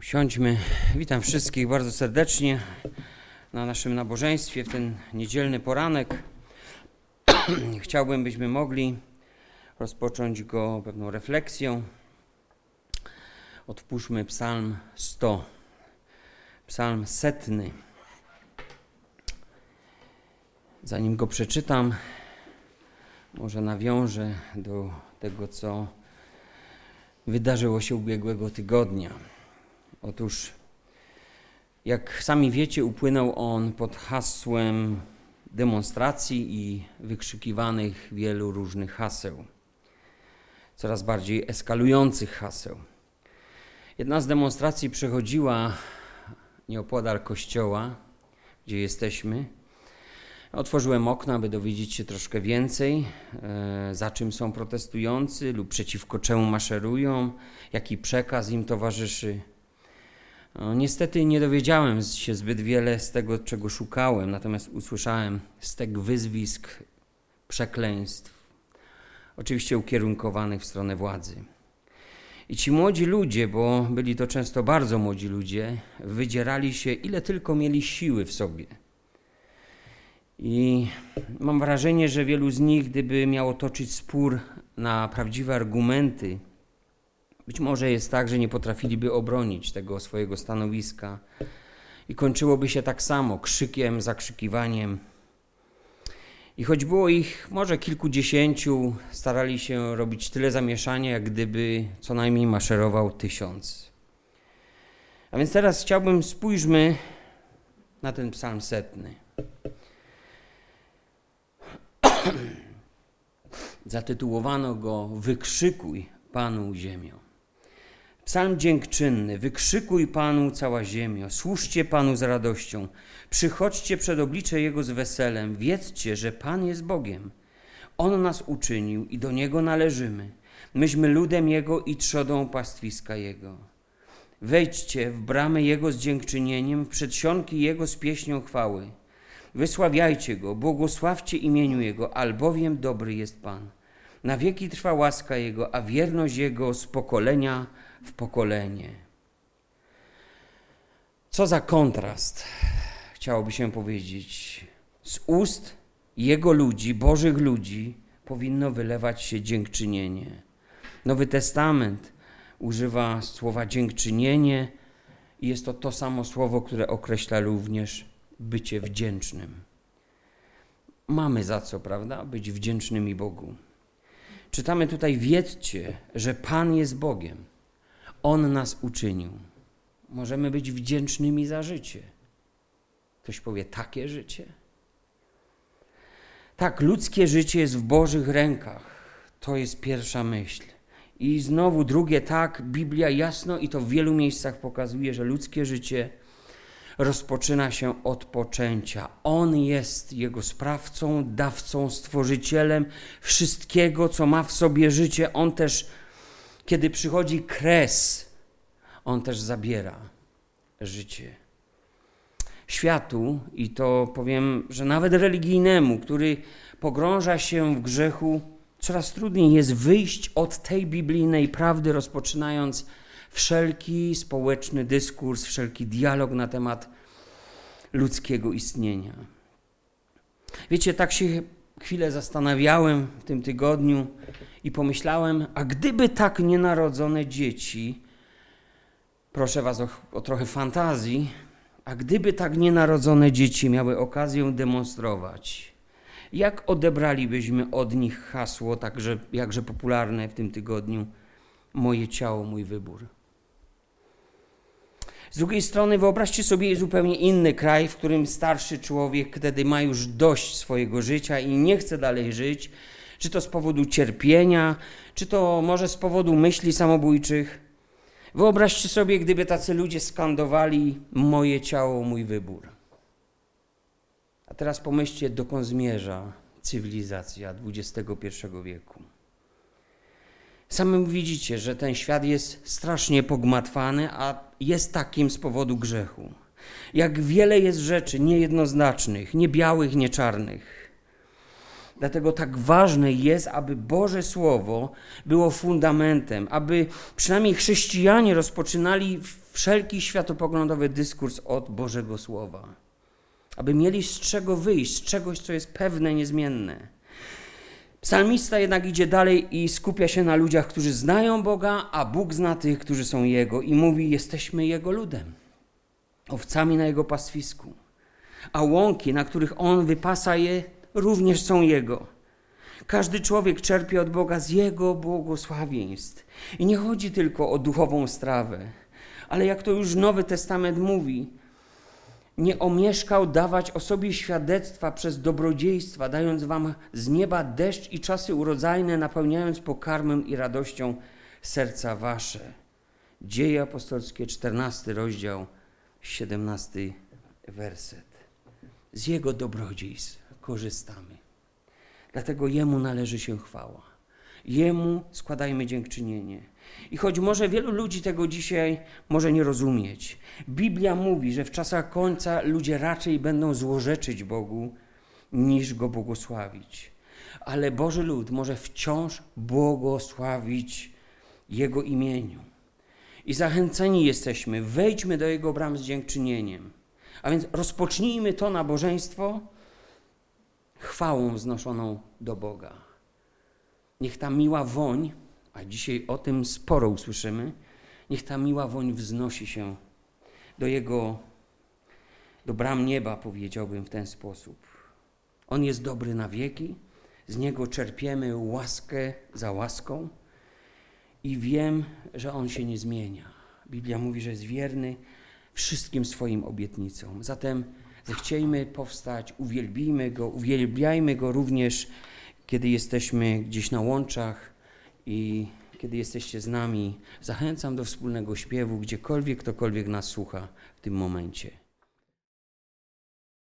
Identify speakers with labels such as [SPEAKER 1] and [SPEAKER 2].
[SPEAKER 1] Usiądźmy. Witam wszystkich bardzo serdecznie na naszym nabożeństwie w ten niedzielny poranek. Chciałbym, byśmy mogli rozpocząć go pewną refleksją. Odpuszczmy Psalm 100, Psalm setny. Zanim go przeczytam, może nawiążę do tego, co wydarzyło się ubiegłego tygodnia. Otóż, jak sami wiecie, upłynął on pod hasłem demonstracji i wykrzykiwanych wielu różnych haseł, coraz bardziej eskalujących haseł. Jedna z demonstracji przechodziła nieopodal kościoła, gdzie jesteśmy. Otworzyłem okna, by dowiedzieć się troszkę więcej, e, za czym są protestujący lub przeciwko czemu maszerują, jaki przekaz im towarzyszy. No, niestety nie dowiedziałem się zbyt wiele z tego, czego szukałem, natomiast usłyszałem stek wyzwisk, przekleństw, oczywiście ukierunkowanych w stronę władzy. I ci młodzi ludzie, bo byli to często bardzo młodzi ludzie, wydzierali się ile tylko mieli siły w sobie. I mam wrażenie, że wielu z nich, gdyby miało toczyć spór na prawdziwe argumenty, być może jest tak, że nie potrafiliby obronić tego swojego stanowiska i kończyłoby się tak samo krzykiem, zakrzykiwaniem. I choć było ich może kilkudziesięciu, starali się robić tyle zamieszania, jak gdyby co najmniej maszerował tysiąc. A więc teraz chciałbym spójrzmy na ten psalm setny. Zatytułowano go Wykrzykuj Panu ziemią. Psalm dziękczynny. Wykrzykuj Panu cała ziemio, służcie Panu z radością, przychodźcie przed oblicze Jego z weselem, wiedzcie, że Pan jest Bogiem. On nas uczynił i do Niego należymy. Myśmy ludem Jego i trzodą pastwiska Jego. Wejdźcie w bramy Jego z dziękczynieniem, w przedsionki Jego z pieśnią chwały. Wysławiajcie Go, błogosławcie imieniu Jego, albowiem dobry jest Pan. Na wieki trwa łaska Jego, a wierność Jego z pokolenia w pokolenie. Co za kontrast, chciałoby się powiedzieć. Z ust Jego ludzi, Bożych ludzi, powinno wylewać się dziękczynienie. Nowy Testament używa słowa dziękczynienie i jest to to samo słowo, które określa również bycie wdzięcznym. Mamy za co, prawda? Być wdzięcznymi Bogu. Czytamy tutaj: Wiedzcie, że Pan jest Bogiem. On nas uczynił. Możemy być wdzięcznymi za życie. Ktoś powie, takie życie? Tak, ludzkie życie jest w Bożych rękach. To jest pierwsza myśl. I znowu drugie, tak, Biblia jasno i to w wielu miejscach pokazuje, że ludzkie życie rozpoczyna się od poczęcia. On jest jego sprawcą, dawcą, stworzycielem wszystkiego, co ma w sobie życie. On też kiedy przychodzi kres, on też zabiera życie. Światu, i to powiem, że nawet religijnemu, który pogrąża się w grzechu, coraz trudniej jest wyjść od tej biblijnej prawdy, rozpoczynając wszelki społeczny dyskurs, wszelki dialog na temat ludzkiego istnienia. Wiecie, tak się chwilę zastanawiałem w tym tygodniu i pomyślałem, a gdyby tak nienarodzone dzieci, proszę Was o, o trochę fantazji, a gdyby tak nienarodzone dzieci miały okazję demonstrować, jak odebralibyśmy od nich hasło, także jakże popularne w tym tygodniu, moje ciało, mój wybór? Z drugiej strony wyobraźcie sobie zupełnie inny kraj, w którym starszy człowiek wtedy ma już dość swojego życia i nie chce dalej żyć, czy to z powodu cierpienia, czy to może z powodu myśli samobójczych. Wyobraźcie sobie, gdyby tacy ludzie skandowali moje ciało, mój wybór. A teraz pomyślcie, dokąd zmierza cywilizacja XXI wieku. Samym widzicie, że ten świat jest strasznie pogmatwany, a jest takim z powodu grzechu. Jak wiele jest rzeczy niejednoznacznych, nie białych, nie czarnych. Dlatego tak ważne jest, aby Boże Słowo było fundamentem, aby przynajmniej chrześcijanie rozpoczynali wszelki światopoglądowy dyskurs od Bożego Słowa. Aby mieli z czego wyjść, z czegoś, co jest pewne, niezmienne. Psalmista jednak idzie dalej i skupia się na ludziach, którzy znają Boga, a Bóg zna tych, którzy są Jego i mówi: Jesteśmy Jego ludem, owcami na Jego pastwisku. A łąki, na których On wypasa je, również są Jego. Każdy człowiek czerpie od Boga z Jego błogosławieństw. I nie chodzi tylko o duchową strawę, ale jak to już Nowy Testament mówi, nie omieszkał dawać o sobie świadectwa przez dobrodziejstwa, dając wam z nieba deszcz i czasy urodzajne, napełniając pokarmem i radością serca wasze. Dzieje apostolskie, 14 rozdział, 17 werset. Z Jego dobrodziejstw korzystamy. Dlatego Jemu należy się chwała. Jemu składajmy dziękczynienie. I choć może wielu ludzi tego dzisiaj może nie rozumieć, Biblia mówi, że w czasach końca ludzie raczej będą złorzeczyć Bogu, niż Go błogosławić. Ale Boży lud może wciąż błogosławić Jego imieniu. I zachęceni jesteśmy, wejdźmy do Jego bram z dziękczynieniem. A więc rozpocznijmy to nabożeństwo chwałą wznoszoną do Boga. Niech ta miła woń, a dzisiaj o tym sporo usłyszymy, niech ta miła woń wznosi się do Jego, do bram nieba, powiedziałbym w ten sposób. On jest dobry na wieki, z Niego czerpiemy łaskę za łaską i wiem, że On się nie zmienia. Biblia mówi, że jest wierny wszystkim swoim obietnicom. Zatem zechciejmy powstać, uwielbijmy Go, uwielbiajmy Go również, kiedy jesteśmy gdzieś na łączach i kiedy jesteście z nami. Zachęcam do wspólnego śpiewu, gdziekolwiek ktokolwiek nas słucha w tym momencie.